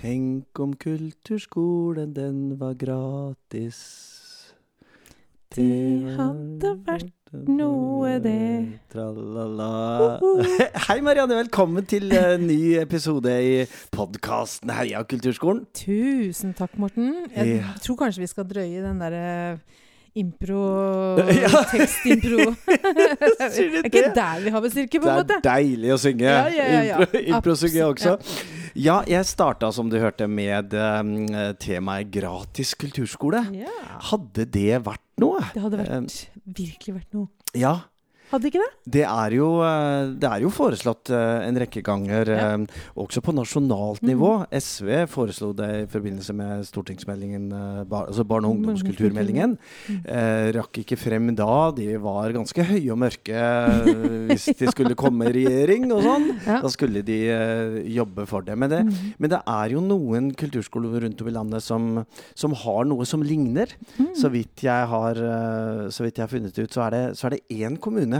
Tenk om kulturskolen, den var gratis. Det hadde vært noe, det. Tralala. Hei, Marianne. Velkommen til en ny episode i podkasten Heia kulturskolen. Tusen takk, Morten. Jeg Ja. tror kanskje vi skal drøye den derre impro Ja. Tekstimpro. Er ikke det? der vi har vår styrke, på Det er måte. deilig å synge. Ja, ja, ja, impro synger jeg også. Ja, jeg starta, som du hørte, med uh, temaet gratis kulturskole. Yeah. Hadde det vært noe? Det hadde Eh, vært, virkelig vært noe. Ja. Hadde ikke det? Det er jo, eh, det er jo foreslått eh, en rekke ganger, Ja. eh, også på nasjonalt nivå. SV foreslo det i forbindelse med stortingsmeldingen, altså barne- og ungdomskulturmeldingen. Eh, rakk ikke frem da. De var ganske høye og mørke hvis de skulle komme i regjering og sånn. Ja. Da skulle de jobbe for det. Men det, mm. men det er jo noen kulturskoler rundt om i landet som, som har noe som ligner. Mm. Så vidt jeg har, så vidt jeg har funnet ut, så det, så er det én kommune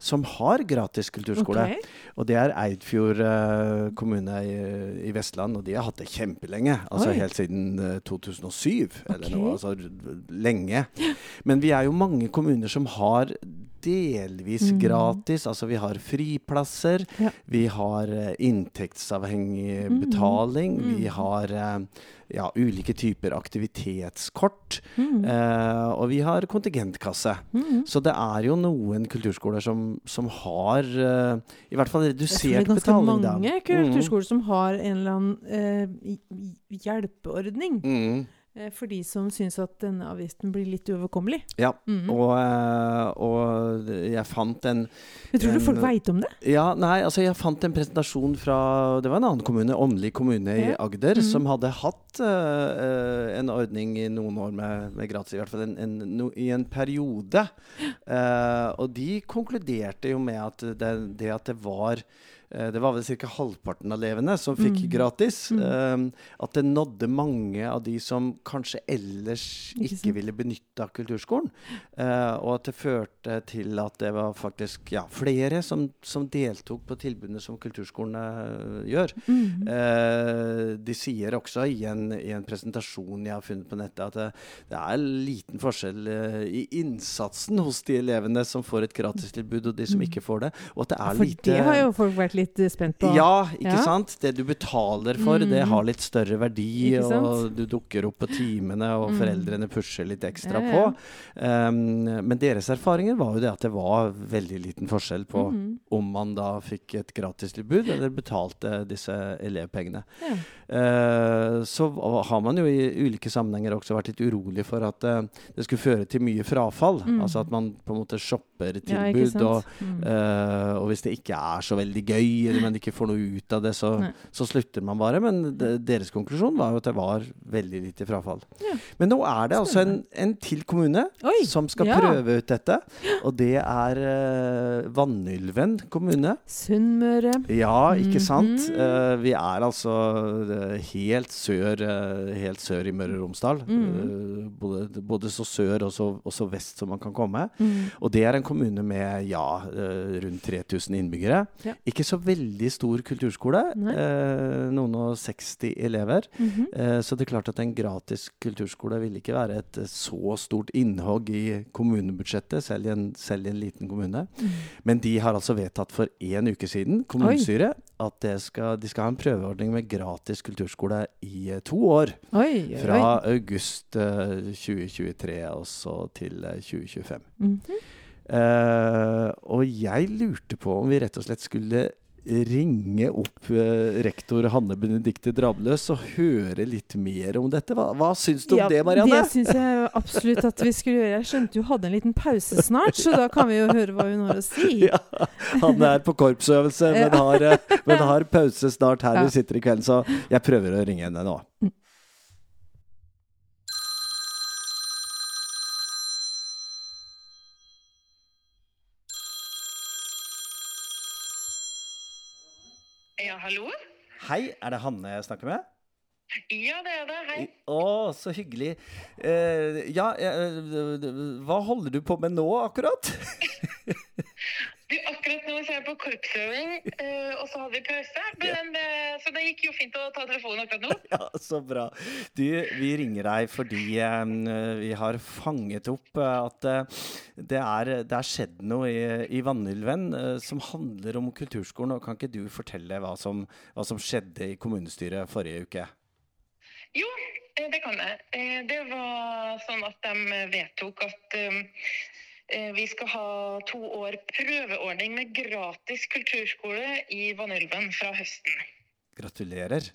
som har gratis kulturskole. Okay. Og det er Eidfjord uh, kommune i, i Vestland, og de har hatt det kjempelenge. Altså Oi. helt siden uh, 2007 eller okay. noe. Altså lenge. Men vi er jo mange kommuner som har delvis Mm. gratis. Altså vi har friplasser, Ja. vi har uh, inntektsavhengig Mm. betaling, Mm. vi har eh, ja, ulike typer aktivitetskort. Mm. Eh, og vi har kontingentkasse. Mm. Så det er jo noen kulturskoler som, som har uh, i hvert fall redusert betaling. det er ganske betaling. da. mange kulturskoler som har en eller annen uh, hjelpeordning Mm. Mm. eh, for de som syns at denne avgiften blir litt uoverkommelig. Ja. Mhm. Og, eh, og jeg fant en Jeg tror du folk en- veit om det? Ja, nei, altså jeg fant en presentasjon fra Det var en annen kommune, Åmli kommune i Agder, Agder, -hmm. som hadde hatt eh, en ordning i noen år med, med gratis, i hvert fall en, en, no, i en periode. Uh, og de konkluderte jo med at det, det at det var det var vel ca. halvparten av elevene som fikk mm. gratis. Mm. eh, at det nådde mange av de som kanskje ellers Ikke ikke, ville benytta kulturskolen. eh, og at det førte til at det var faktisk ja, flere som, som deltok på tilbudene som kulturskolene gjør. Mm. Eh, de sier også i en, i en presentasjon jeg har funnet på nettet, at det, det er liten forskjell eh, i innsatsen hos de elevene som får et gratistilbud, og de som Mm. ikke får det. Og at det er For lite det har jo folk vært litt eh, spent på. ja, ikke Ja. sant? Det du betaler for, det Mm. har litt større verdi, og du dukker opp på timene, og Mm. foreldrene pusher litt ekstra Ja, på. Um, men deres erfaringer var jo det at det var veldig liten forskjell på Mhm. om man da fikk et gratistilbud eller betalte disse elevpengene. Eh, så har man jo i ulike sammenhenger også vært litt urolig for at eh, det skulle føre til mye frafall. Mm. Altså at man på en måte shopper tilbud, ja, og, Mm. eh, og hvis det ikke er så veldig gøy, eller man ikke får noe ut av det, så, så slutter man bare. Men de, deres konklusjon var jo at det var veldig lite frafall. Ja. Men nå er det altså en, en til kommune Oi, som skal ja. prøve ut dette, og det er uh, Vannylven kommune. Sunnmøre. Ja, ikke sant? Mhm. Eh, vi er altså helt sør, eh, helt sør i Møre og Romsdal. Mhm. Eh, både, både så sør og så, og så vest som man kan komme. Mm. Og det er en kommune med ja, eh, rundt 3000 innbyggere. Ja. Ikke så veldig stor kulturskole. Eh, noen og 60 elever. Mhm. Eh, så det er klart at en gratis kulturskole vil ikke være et eh, så stort innhogg i kommunebudsjettet, selv i en, selv i en liten kommune. Mm. Men de har altså vedtatt for én uke siden, kommunestyret, at det skal, de skal ha en prøveordning med gratis kulturskole i eh, to år. Oi, oi, Fra august eh, 2023 og så til eh, 2025. -hmm. Uh, og jeg lurte på om vi rett og slett skulle ringe opp eh, rektor Hanne Benedikte Drabløs og høre litt mer om dette. Hva, hva syns du om Ja, det, Marianne? Det syns jeg absolutt at vi skulle gjøre. Jeg skjønte du hadde en liten pause snart, så da kan vi jo høre hva hun har å si. Ja, Hanne er på korpsøvelse, men, har, eh, men har pause snart her vi sitter i kvelden, så jeg prøver å ringe henne nå. Ja, hallo? Hei, er det Hanne jeg snakker med? Ja, det er det. Hei. Å, så hyggelig. Eh, ja, eh, hva holder du på med nå, akkurat? Du, akkurat nå så er jeg på korpsøving, eh, og så hadde vi pause. Men, eh, så det gikk jo fint å ta telefonen akkurat nå. Ja, så bra. Du, vi ringer deg fordi vi har fanget opp eh, at det, er, det er skjedd noe i, i Vanylven som handler om kulturskolen. Og kan ikke du fortelle hva som, hva som skjedde i kommunestyret forrige uke? Jo, det kan jeg. Det var sånn at de vedtok at vi skal ha to år prøveordning med gratis kulturskole i Vanylven fra høsten. Gratulerer.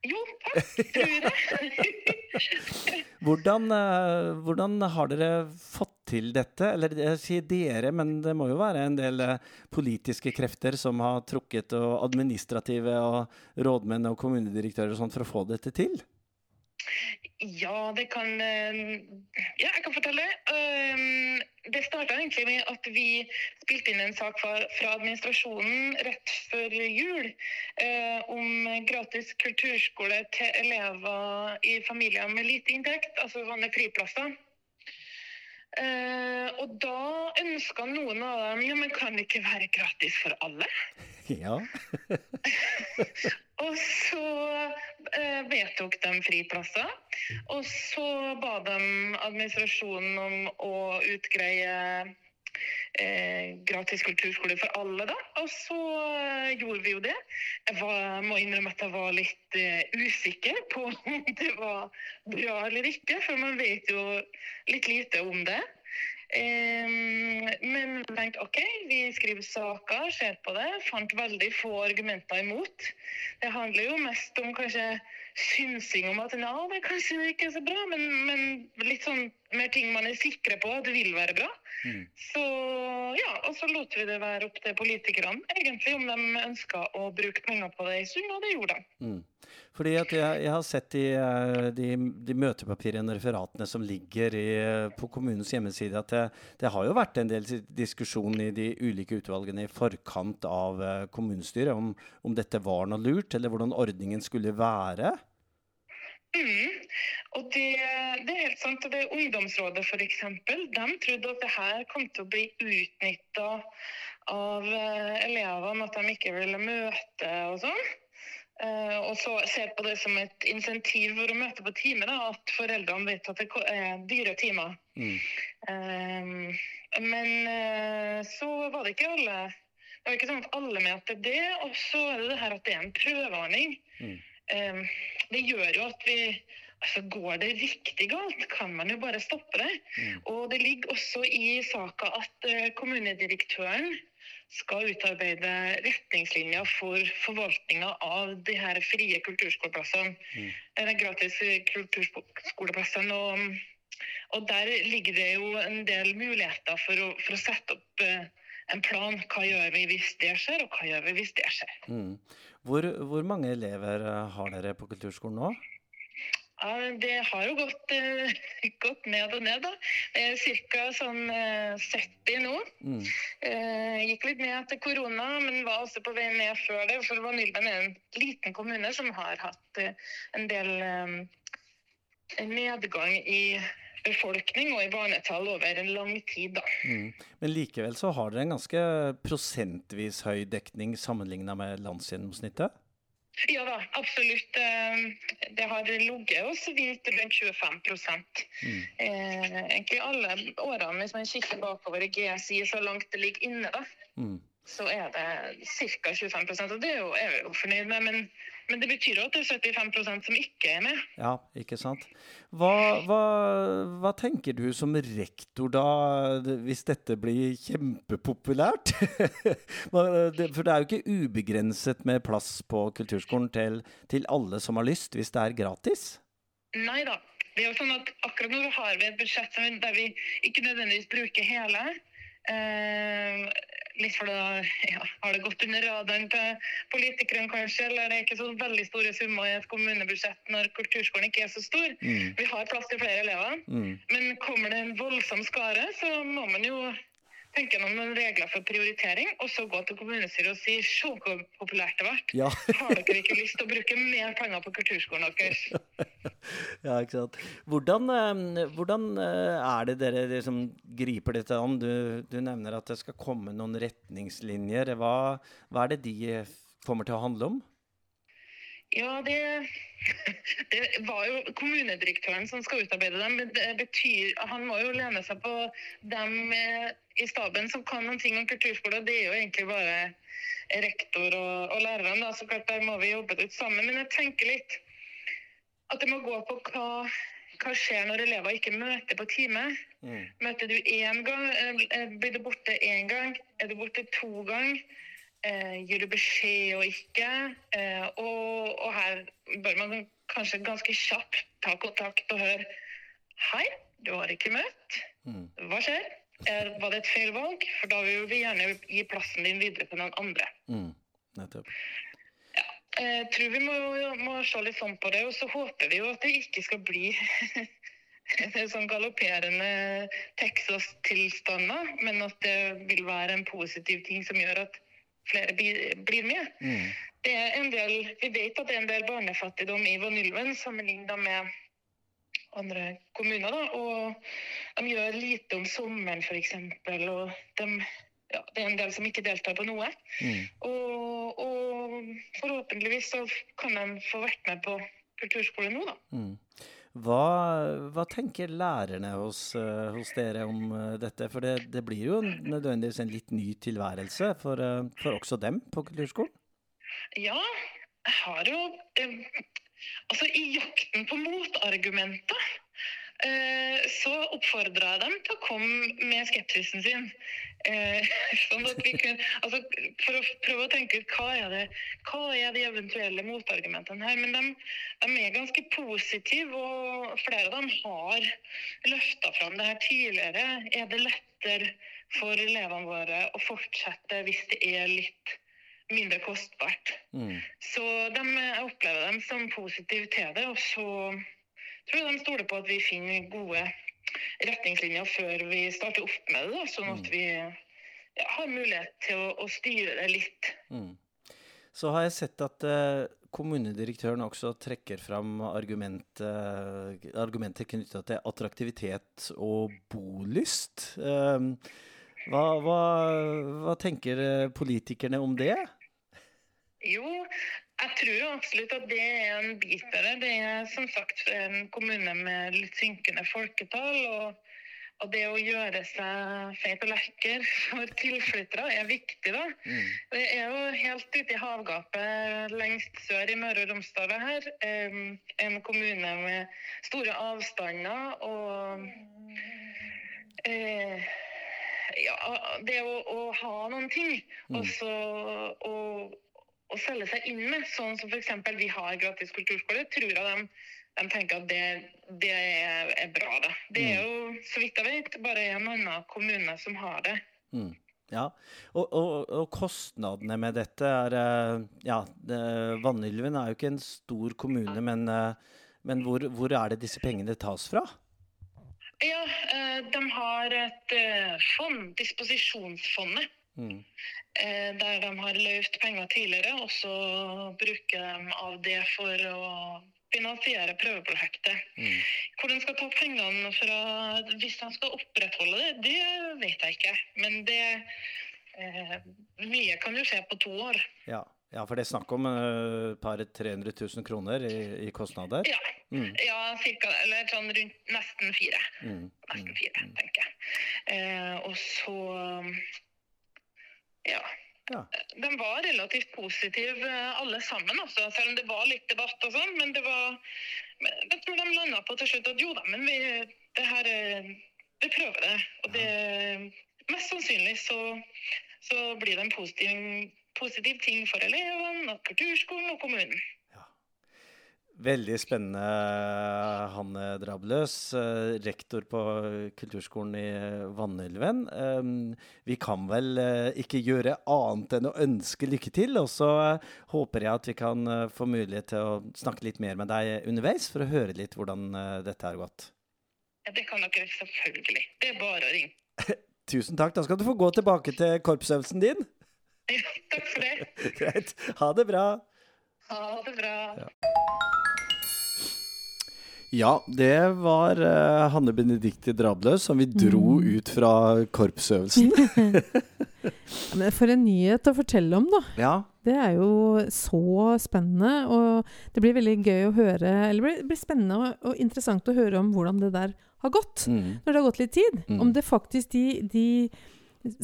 Jo, takk, tror jeg. Hvordan, eh, hvordan har dere fått til dette? Eller jeg sier dere, men det må jo være en del eh, politiske krefter som har trukket, og administrative og rådmenn og kommunedirektører og sånt for å få dette til? Ja, det kan eh, Ja, jeg kan fortelle. Um, Det starta egentlig med at vi spilte inn en sak fra, administrasjonen rett før jul eh, om gratis kulturskole til elever i familier med lite inntekt, altså vanlige friplasser. Eh, og da ønska noen av dem ja, men kan det ikke være gratis for alle? Ja. Og så eh, vedtok de friplasser. Og så ba de administrasjonen om å utgreie eh, gratis kulturskole for alle, da. Og så eh, gjorde vi jo det. Jeg var, må innrømme at jeg var litt eh, usikker på om det var bra eller ikke, for man vet jo litt lite om det. Men tenkte OK, vi skriver saker, ser på det. Fant veldig få argumenter imot. Det handler jo mest om kanskje synsing om at ja, det kanskje ikke er så bra, men, men litt sånn mer ting man er sikre på at det vil være bra. Mm. Så ja, og så lot vi det være opp til politikerne egentlig om de ønska å bruke penger på det i stund, og det gjorde de. Mm. Fordi at jeg, jeg har sett i eh, de, de møtepapirene referatene som ligger i, på kommunens hjemmeside, at det, det har jo vært en del diskusjon i de ulike utvalgene i forkant av eh, kommunestyret om, om dette var noe lurt, eller hvordan ordningen skulle være. Mm. Og det, det er helt sant. og det Ungdomsrådet f.eks. De trodde at det her kom til å bli utnytta av eh, elevene, at de ikke ville møte og sånn. Eh, og så ser på det som et insentiv for å møte på time, da, at foreldrene vet at det er dyre timer. Mm. Um, men eh, så var det ikke alle Det var ikke sånn at alle mente det. Og så er det det her at det er en prøveordning. Mm. Eh, det gjør jo at vi altså Går det riktig galt, kan man jo bare stoppe det. Mm. Og det ligger også i saka at eh, kommunedirektøren skal utarbeide retningslinjer for forvaltninga av de her frie kulturskoleplassene. Mm. Eller gratis kulturskoleplassene. Og, og der ligger det jo en del muligheter for å, for å sette opp eh, en plan. Hva gjør vi hvis det skjer, og hva gjør vi hvis det skjer. Mm. Hvor, hvor mange elever eh, har dere på kulturskolen nå? Ja, Det har jo gått, eh, gått ned og ned, da. Ca. sånn eh, 70 nå. Mm. Eh, gikk litt ned etter korona, men var også på vei ned før det. For Vanylven er en liten kommune som har hatt eh, en del eh, nedgang i befolkning og i barnetall over en lang tid, da. Mm. Men likevel så har dere en ganske prosentvis høy dekning sammenligna med landsgjennomsnittet? Ja da, absolutt. Eh, Det har ligget så vilt rundt 25 Mm. eh, Egentlig alle årene, hvis man kikker bakover i GSI så langt det ligger inne, da. Mm. Så er det ca. 25% og det er, jo, er vi jo fornøyd med. Men, men det betyr jo at det er 75% som ikke er med. Ja, ikke sant. Hva, hva, hva tenker du som rektor da, hvis dette blir kjempepopulært? For det er jo ikke ubegrenset med plass på kulturskolen til, til alle som har lyst, hvis det er gratis? Nei da. Det er jo sånn at akkurat nå har vi et budsjett der vi ikke nødvendigvis bruker hele. Eh, litt for da ja, har det gått under radaren til politikerne kanskje, eller det er ikke så veldig store summer i et kommunebudsjett når kulturskolen ikke er så stor. Mm. Vi har plass til flere elever. Mm. Men kommer det en voldsom skare, så må man jo tenke gjennom noen regler for prioritering, og så gå til kommunestyret og si se hvor populært det ble. Ja. Har dere ikke lyst til å bruke mer penger på kulturskolen deres? ja, ikke sant. Hvordan, eh, hvordan eh, er det dere liksom griper dette an? Du, du, nevner at det skal komme noen retningslinjer. Hva, hva er det de kommer til å handle om? Ja, det, det, var jo kommunedirektøren som skal utarbeide dem. det betyr, Han må jo lene seg på dem i staben som kan noen ting om kulturskole. Det er jo egentlig bare rektor og, og lærerne. Da. Så klart Der må vi jobbe det ut sammen. Men jeg tenker litt at det må gå på hva, hva skjer når elever ikke møter på time. Mm. Møter du én gang, eh, blir du borte én gang, er du borte to ganger? Eh, gir du beskjed og ikke? Eh, og, og, her bør man kanskje ganske kjapt ta kontakt og høre Hei, du har ikke møtt. Mm. Hva skjer? Eh, var det et feil valg? For da vil vi gjerne gi plassen din videre til noen andre. Mm. Nettopp. Ja, jeg tror vi må, må, se litt sånn på det. Og så håper vi jo at det ikke skal bli sånn galopperende Texas-tilstander, men at det vil være en positiv ting som gjør at flere blir med. Mm. Det er en del, vi vet at det er en del barnefattigdom i Vanylven sammenlignet med andre kommuner. Da. Og de gjør lite om sommeren, f.eks. Og de, ja, det er en del som ikke deltar på noe. Mm. Og, og, forhåpentligvis så kan de få vært med på kulturskole nå, da. Mm. Hva, hva, tenker lærerne hos, uh, hos dere om uh, dette? For det, det, blir jo nødvendigvis en litt ny tilværelse for, uh, for også dem på kulturskolen? Ja, jeg har jo Altså, i jakten på motargumenter så oppfordra jeg dem til å komme med skepsisen sin. Eh, sånn at vi kunne, altså, for å prøve å tenke ut hva er det, hva er de eventuelle motargumentene her. Men de, de er ganske positive, og flere av dem har løfta fram det her tidligere. Er det lettere for elevene våre å fortsette hvis det er litt mindre kostbart? Mm. Så de, jeg opplever dem som positive til det. Og så tror jeg de stoler på at vi finner gode retningslinjer før vi starter opp med det, sånn at mm. vi ja, har mulighet til å, å, styre det litt. Mm. Så har jeg sett at eh, kommunedirektøren også trekker fram argument, uh, argumenter knytta til attraktivitet og bolyst. Eh, hva, hva, hva tenker politikerne om det? Jo, jeg tror jo absolutt at det er en bit av det. Det er som sagt en kommune med litt synkende folketall. og, og det å gjøre seg feit og lekker for tilflyttere er viktig, da. Mm. Det er jo helt ute i havgapet lengst sør i Møre og Romsdal her. En kommune med store avstander og eh, ja, det å, å, ha noen ting. Mm. Og å selge seg inn med, sånn som f.eks. vi har gratis kulturskole, tror jeg de, de tenker at det, det er, er, bra. Da. Det er mm. jo, så vidt jeg vet, bare en annen kommune som har det. Mm. Ja, og, og, og, kostnadene med dette er eh, Ja, Vanylven er jo ikke en stor kommune, men, eh, men hvor, hvor, er det disse pengene tas fra? Ja, eh, de har et fond, disposisjonsfondet. Mm. Eh, der de har løyvd penger tidligere, og så bruker de av det for å finansiere prøveprosjektet. Mm. Hvor de skal ta pengene fra hvis de skal opprettholde det, det vet jeg ikke. Men det eh, Mye kan jo skje på to år. Ja. Ja, for det er snakk om et uh, par 300 000 kroner i, i kostnader? Ja, mm. ja cirka, eller sånn rundt nesten fire. Mm. Nesten fire, mm. tenker jeg. Eh, og så ja. ja. De var relativt positive eh, alle sammen, også, selv om det var litt debatt og sånn. Men det var Jeg tror de landa på til slutt at jo da, men vi, det her eh, Vi prøver det. Og det Mest sannsynlig så, så blir det en positiv, positiv ting for elevene, kulturskolen og kommunen. Veldig spennende, Hanne Drabløs, eh, rektor på kulturskolen i Vanylven. Eh, vi kan vel eh, ikke gjøre annet enn å ønske lykke til. Og så håper jeg at vi kan få mulighet til å snakke litt mer med deg underveis, for å høre litt hvordan dette har gått. Ja, det kan dere selvfølgelig. Det er bare å ringe. Tusen takk. Da skal du få gå tilbake til korpsøvelsen din. Ja, takk for det. Greit. Ha det bra. Ha det bra. Ja, det var uh, Hanne Benedicte Drabløs som vi dro ut fra korpsøvelsen. Men for en nyhet å fortelle om, da. Ja. Det er jo så spennende, og det blir veldig gøy å høre Eller det blir, blir spennende og, og interessant å høre om hvordan det der har gått. Mm. Når det har gått litt tid. Mm. Om det faktisk de, de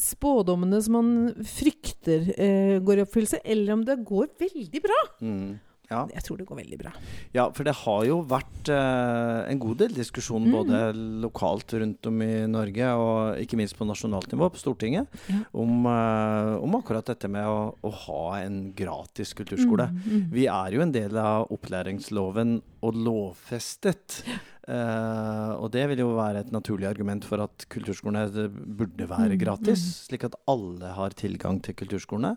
spådommene som man frykter eh, går i oppfyllelse, eller om det går veldig bra. Mm. Ja. Jeg tror det går veldig bra. ja, for det har jo vært eh, en god del diskusjon Mm. både lokalt rundt om i Norge og ikke minst på nasjonalt nivå, på Stortinget, Ja. om, eh, om akkurat dette med å, å ha en gratis kulturskole. Mm, mm. Vi er jo en del av opplæringsloven og lovfestet. Eh, og det vil jo være et naturlig argument for at kulturskolene burde være Mm, gratis, mm. slik at alle har tilgang til kulturskolene.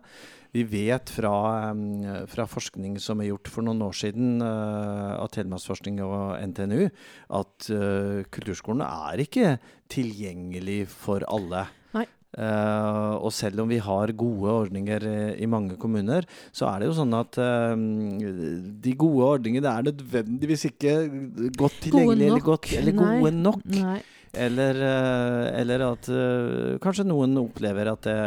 Vi vet fra, eh, fra forskning som er gjort for noen år siden eh, av Telemarksforskning og NTNU, at uh, kulturskolene er ikke tilgjengelig for alle. Nei. Eh, og selv om vi har gode ordninger eh, i mange kommuner, så er det jo sånn at uh, de gode ordningene er nødvendigvis ikke godt tilgjengelige eller, godt, eller gode Nei. nok. Nei. Eller, eh, eller at eh, kanskje noen opplever at det,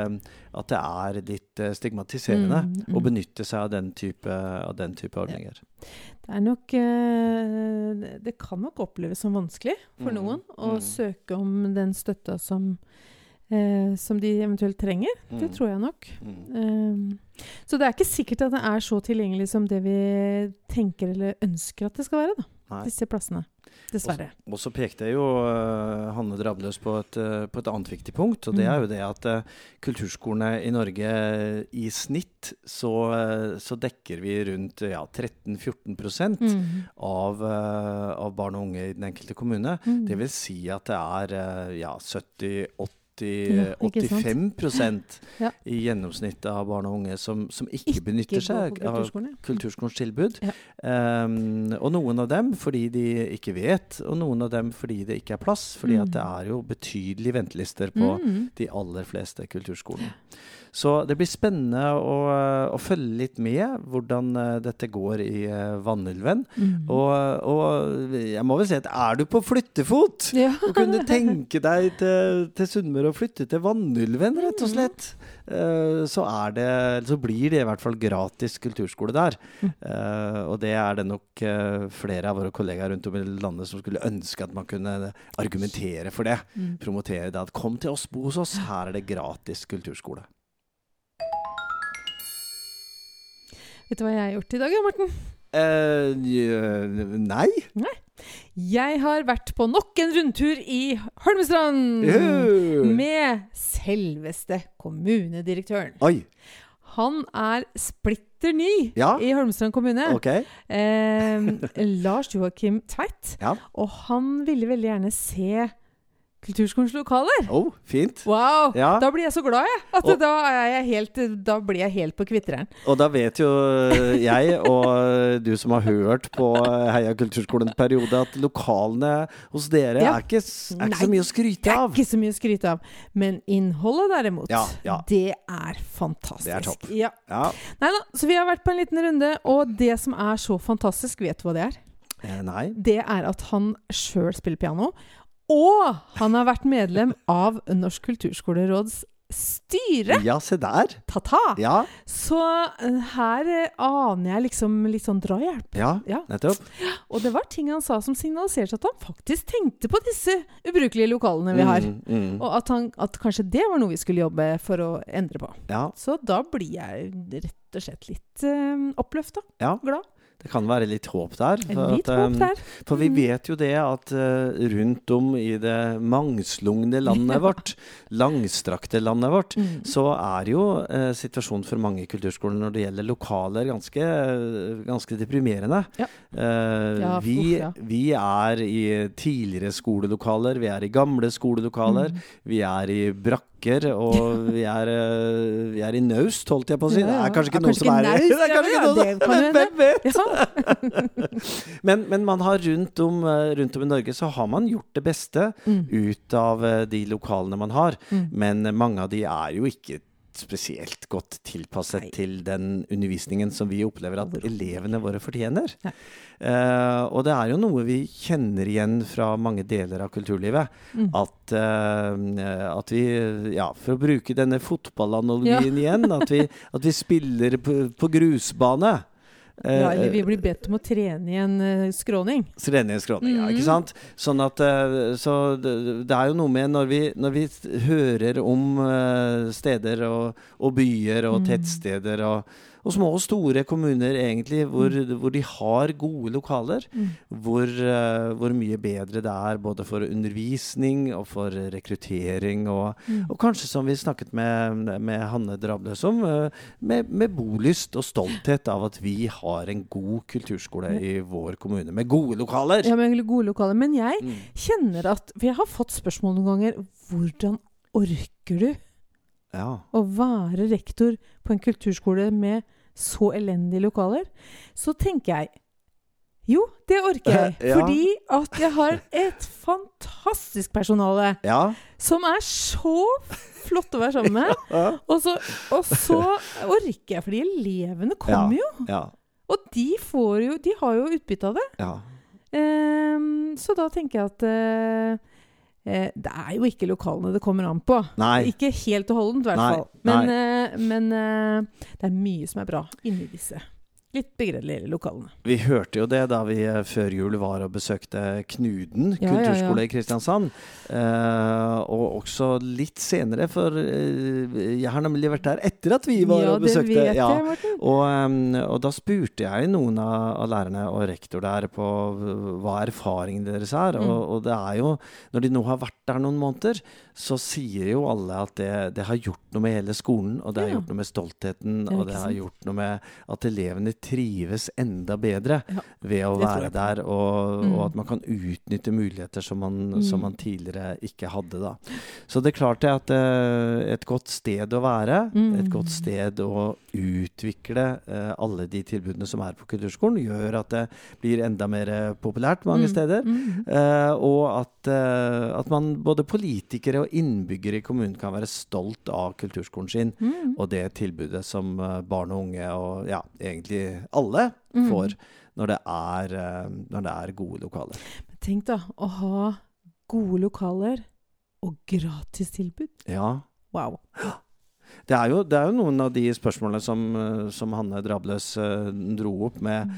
at det er litt eh, stigmatiserende Mm, mm. å benytte seg av den type, av den type ordninger. Det nok Det kan nok oppleves som vanskelig for Mm, noen å mm. søke om den støtta som, eh, som de eventuelt trenger. Det Mm. tror jeg nok. Mm. Eh, så det er ikke sikkert at det er så tilgjengelig som det vi tenker eller ønsker at det skal være. da, Nei. Disse plassene. Dessverre. Og så pekte jeg jo uh, Hanne Drabløs på et, uh, på et annet viktig punkt, og det Mm. er jo det at uh, kulturskolene i Norge i snitt så, så dekker vi rundt ja, 13-14 Mm. av, av barn og unge i den enkelte kommune. Mm. Det vil si at det er ja, 70-80 Ja, ikke sant? 85 Ja. i gjennomsnitt av barn og unge som, som ikke, Ikke benytter seg av kulturskolen, kulturskolens tilbud. Ja. Um, og noen av dem fordi de ikke vet, og noen av dem fordi det ikke er plass. Fordi Mm. at det er jo betydelige ventelister på Mm. de aller fleste kulturskolene. Så det blir spennende å, å følge litt med hvordan eh, dette går i eh, Vanylven. Mm. Og, og jeg må vel si at er du på flyttefot ja. og kunne tenke deg til, til Sunnmøre å flytte til Vanylven, rett og slett, eh, så, er det, så blir det i hvert fall gratis kulturskole der. Eh, og det er det nok eh, flere av våre kollegaer rundt om i landet som skulle ønske at man kunne argumentere for det. Mm. Promotere det. At kom til oss, bo hos oss, her er det gratis kulturskole. Vet du hva jeg har gjort i dag, Morten? Eh, nei. nei? Jeg har vært på nok en rundtur i Holmestrand! Med selveste kommunedirektøren. Oi. Han er splitter ny Ja. i Holmestrand kommune. Okay. Eh, Lars Joakim Tveit. Ja. Og han ville veldig gjerne se Kulturskolens lokaler. Oh, fint. Wow! Ja. Da blir jeg så glad, jeg. At Og- da, jeg helt, da blir jeg helt på kvitteren. Og da vet jo jeg og du som har hørt på Heia kulturskolen en periode, at lokalene hos dere Ja. er, ikke, er ikke Nei, så mye å Det er ikke så mye å skryte av. Men innholdet, derimot, Ja, ja. det er fantastisk. Det er topp. Ja. Ja. Nei da, så vi har vært på en liten runde, og det som er så fantastisk, vet du hva det er? Eh, nei. Det er at han sjøl spiller piano, og han har vært medlem av Norsk kulturskoleråds styre. Ja, se der. Ta-ta! Ja, Så eh, her eh, aner jeg liksom litt sånn drahjelp. ja, Ja. nettopp. Og det var ting han sa som signaliserte at han faktisk tenkte på disse ubrukelige lokalene vi har. Mm, mm. Og at, han, at kanskje det var noe vi skulle jobbe for å endre på. Ja, Så da blir jeg rett og slett litt uh, oppløfta. Ja. Glad. Det kan være litt håp der. for Litt at, håp um, der. For vi Mm. vet jo det at eh, rundt om i det mangslungne landet vårt, langstrakte landet vårt, Mm. så er jo eh, situasjonen for mange kulturskoler når det gjelder lokaler, ganske, ganske deprimerende. Ja. Eh, Ja, vi, vi er i tidligere skolelokaler, vi er i gamle skolelokaler, Mm. vi er i brakker, og vi er, eh, vi er i naust, holdt jeg på å si. Det er kanskje ikke noe som er det er kanskje ikke noen som. Hvem vet? Ja. men, men man har rundt om, eh, rundt om i Norge så har man gjort det beste Mm. ut av eh, de lokalene man har. Mm. Men mange av de er jo ikke spesielt godt tilpasset Nei. til den undervisningen som vi opplever at elevene våre fortjener. Eh, og det er jo noe vi kjenner igjen fra mange deler av kulturlivet. Mm. At, uh, at vi, ja, for å bruke denne fotballanalogien igjen, at vi, at vi spiller på, på grusbane. Eh, Ja, eller vi blir bedt om å trene i en skråning. Trene i en Skråning, ja, ikke sant? Sånn at eh, Så det, er jo noe med når vi, når vi hører om eh, steder og, og byer og Mm. tettsteder og, og små og store kommuner egentlig, hvor, hvor de har gode lokaler, Mm. hvor, eh, hvor mye bedre det er både for undervisning og for rekruttering og, Mm. og kanskje som vi snakket med, med Hanne Drabløs om, eh, med, med bolyst og stolthet av at vi har en god kulturskole i vår kommune, med gode lokaler. Ja, men gode lokaler. Men jeg Mm. kjenner at For jeg har fått spørsmål noen ganger. Hvordan orker du Ja. å være rektor på en kulturskole med så elendige lokaler? Så tenker jeg jo, det orker jeg. Ja. Fordi at jeg har et fantastisk personale Ja. som er så flott å være sammen med. Ja. Og så, og så orker jeg, fordi elevene kommer jo. Ja. Og de får jo De har jo utbytte av det. ja. Ehm, så da tenker jeg at eh, det er jo ikke lokalene det kommer an på. Nei. Ikke helt og holdent, i hvert fall. Men, eh, men eh, det er mye som er bra inni disse litt begredelige lokalene. Vi hørte jo det da vi eh, før jul var og besøkte Knuden Ja, ja, ja. kulturskole i Kristiansand. Eh, og også litt senere, for eh, jeg har nemlig vært der etter at vi var ja, og besøkte. det vet ja. jeg, Martin. Og, og da spurte jeg noen av, lærerne og rektor der på hva erfaringen deres er. Mm. Og, og det er jo, når de nå har vært der noen måneder, så sier jo alle at det, det har gjort noe med hele skolen. Og det har Ja. gjort noe med stoltheten, det og det har sant? gjort noe med at elevene trives enda bedre Ja, ved å være der. Og, Mm. og at man kan utnytte muligheter som man, Mm. som man tidligere ikke hadde. da. Så det er klart at eh, et godt sted å være, Mm. et godt sted å utvikle eh, alle de tilbudene som er på kulturskolen, gjør at det blir enda mer eh, populært mange Mm. steder. Mm. Og at, at man, både politikere og innbyggere i kommunen kan være stolt av kulturskolen sin og det tilbudet som barn og unge og ja, egentlig alle får når det er, når det er gode lokaler. Tenk da, å ha gode lokaler og gratistilbud. Ja. Wow. Det er, jo, det er jo noen av de spørsmålene som, eh, som Hanne Drabløs uh, dro opp, med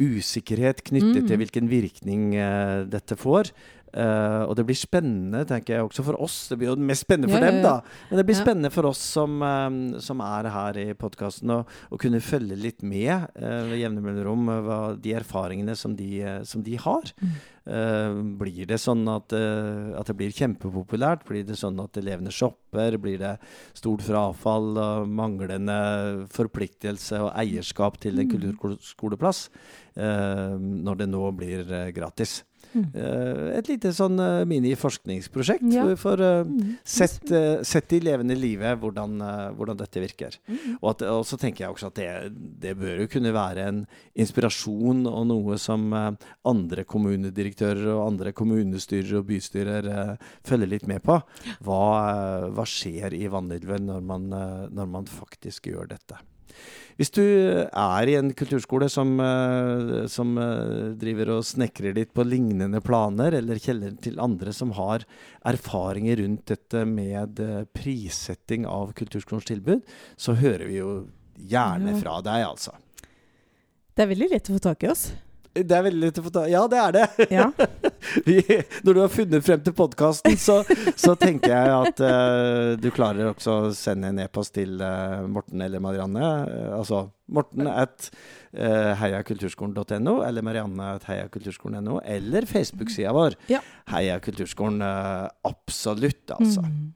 usikkerhet knyttet Mm. til hvilken virkning uh, dette får. Eh, og det blir spennende, tenker jeg, også for oss. Det blir jo mest spennende for Ja, dem, da. Men det blir Ja. spennende for oss som, um, som er her i podkasten, å kunne følge litt med uh, ved jevne mellomrom hva de erfaringene som de, som de har. Mm. Uh, blir det sånn at, uh, at det blir kjempepopulært? Blir det sånn at elevene shopper? Blir det stort frafall og manglende forpliktelse og eierskap til en Mm. kulturskoleplass uh, når det nå blir gratis? Mm. Eh, et lite sånn eh, mini-forskningsprosjekt Ja. for, eh, Mm. Sett, eh, sett i levende livet hvordan, hvordan dette virker. Mm. Og, at, og så tenker jeg også at det, det bør jo kunne være en inspirasjon og noe som andre kommunedirektører og andre kommunestyrer og bystyrer følger litt med på. Hva, hva skjer i Vanylven når man, når man faktisk gjør dette? Hvis du er i en kulturskole som, eh, som eh, driver og snekrer litt på lignende planer, eller kjeller til andre som har erfaringer rundt dette med eh, prissetting av kulturskolens tilbud, så hører vi jo gjerne fra deg, altså. Det er veldig lett å få tak i oss. Det er veldig lett å få ta Ja, det er det! Ja. Vi, når du har funnet frem til podkasten, så, så tenker jeg at uh, du klarer også å sende en e-post til uh, Morten eller Marianne. Uh, altså Morten at heiakulturskolen.no, eller Marianne at heiakulturskolen.no, eller Facebook-sida vår. Ja. Heia Kulturskolen. absolutt, altså. Mm.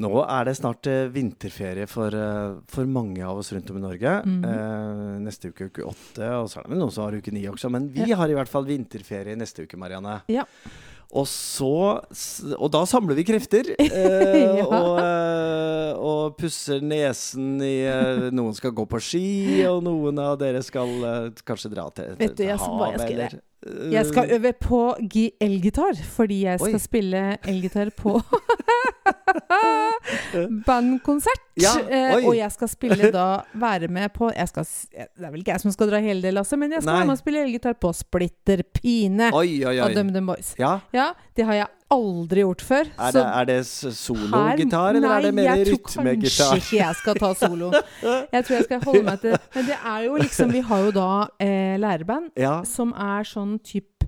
Nå er det snart eh, vinterferie for, eh, for mange av oss rundt om i Norge. Mm. Eh, neste uke uke åtte, og så er det vel noen som har uke ni også. Men vi har i hvert fall vinterferie neste uke, Marianne. Ja. Og så Og da samler vi krefter. eh, Ja. og, eh, og pusser nesen i Noen skal gå på ski, og noen av dere skal kanskje dra til, Vet du, jeg skal- bare, jeg skal eller, Jeg skal eh, øve på gi- elgitar, fordi jeg skal Oi. spille elgitar på bandkonsert. Ja, eh, og jeg skal spille da være med på jeg skal, Det er vel ikke jeg som skal dra hele det lasset, men jeg skal Nei. være med og spille elgitar på Splitter Pine Oi, oi, av. DumDum Boys. Ja, Ja, det har jeg aldri gjort før. er det, er det sologitar, eller er det Nei, mer jeg tror rytmegitar? kanskje ikke jeg skal ta solo. Jeg tror jeg skal holde meg til Men det er jo liksom Vi har jo da eh, læreband Ja, som er sånn type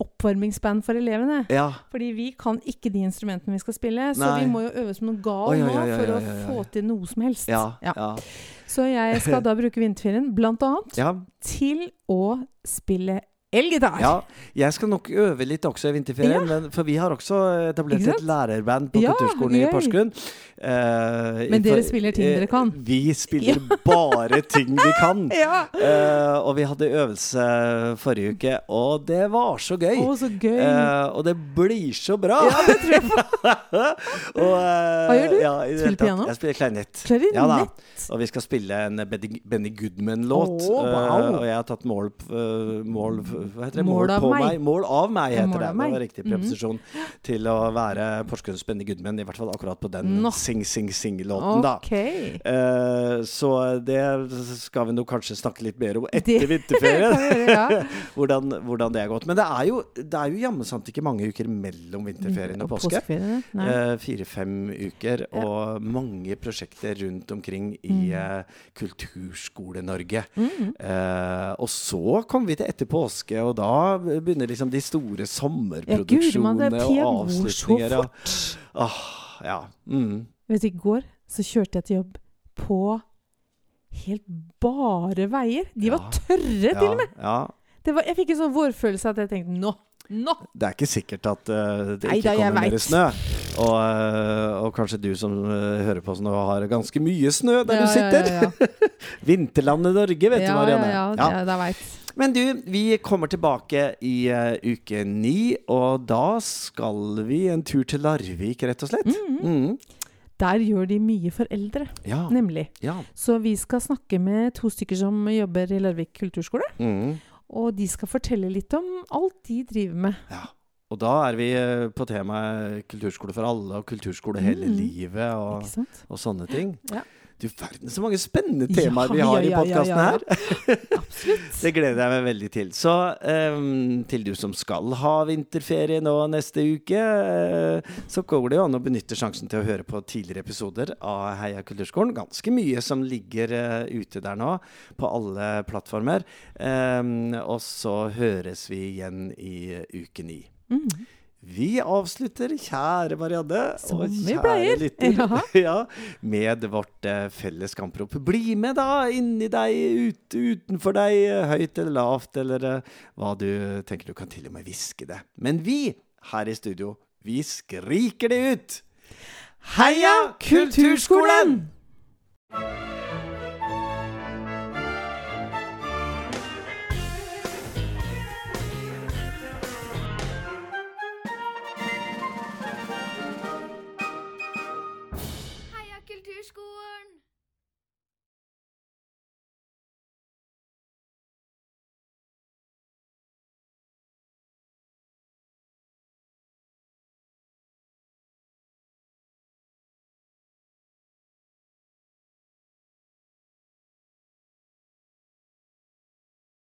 oppvarmingsband for elevene. ja. Fordi vi kan ikke de instrumentene vi skal spille, så Nei. vi må jo øve som noe gal nå for å få til noe som helst. Så jeg skal da bruke vinterferien blant annet til å spille elgitar. Ja, jeg skal nok øve litt også i vinterferien, men, for vi har også etablert et lærerband på Ja, Kulturskolen i. Porsgrunn. Uh, Men dere for- spiller ting dere kan? eh, Vi spiller bare ting vi kan. Ja. Eh, og vi hadde øvelse forrige uke, og det var så gøy. Å, så gøy. Uh, og det blir så bra! ja, det tror jeg på. Hva gjør du? Ja, Spiller piano? Jeg spiller klarinett. Klarinett? Ja. Og vi skal spille en Benny, Goodman-låt. Oh, wow. og jeg har tatt mål, mål Hva heter det? Mål av på meg. Mål av meg, heter Mål det. Det var meg. riktig Mhm. preposisjon. Til å være Porsgrunns Benny Goodman, i hvert fall akkurat på den no. Sing Sing Sing-låten, da. Ok. Eh, så det skal vi nok kanskje snakke litt mer om etter vinterferien. ja. hvordan, hvordan det er gått. Men det er jo, det er jo jammen sant ikke mange uker mellom vinterferien og påske. Eh, Fire-fem uker, Ja. og mange prosjekter rundt omkring i Mm. eh, Kulturskole-Norge. Mm. Og så kom vi til etter påske, og da begynner liksom de store sommerproduksjonene Ja, gud, man, og så avslutninger. og- fort. Åh, ja. Mm. Vet du, I går så kjørte jeg til jobb på helt bare veier. De var tørre, til og med! Ja, Det var, jeg fikk en sånn vårfølelse at jeg tenkte nå! Nå! det er ikke sikkert at uh, det Nei ikke kommer mer vet. snø. Og, uh, og kanskje du som uh, hører på oss nå, har ganske mye snø der Ja, du sitter. Ja, ja. Vinterlandet Norge, vet du, Marianne. ja, ja, ja. Men du, vi kommer tilbake i uh, uke ni, og da skal vi en tur til Larvik, rett og slett. Mhm. Mm. Der gjør de mye for eldre, Ja. nemlig. ja. Så vi skal snakke med to stykker som jobber i Larvik kulturskole. Mm. Og de skal fortelle litt om alt de driver med. ja. Og da er vi eh, på temaet kulturskole for alle, og kulturskole hele Mm. livet, og, og sånne ting. Ja. Du verden så mange spennende Ja, temaer vi har i ja, i podkasten ja. her. Absolutt. Det gleder jeg meg veldig til. Så um, til du som skal ha vinterferie nå neste uke, uh, så går det jo an å benytte sjansen til å høre på tidligere episoder av Heia kulturskolen. Ganske mye som ligger uh, ute der nå, på alle plattformer. Um, og så høres vi igjen i uke ni. Mm. Vi avslutter, kjære Marianne Som og kjære lytter, Ja. ja, med vårt eh, felles kamprop. Bli med, da! Inni deg, ut, utenfor deg, høyt eller lavt, eller eh, hva du tenker. Du kan til og med hviske det. Men vi her i studio, vi skriker det ut! Heia Kulturskolen!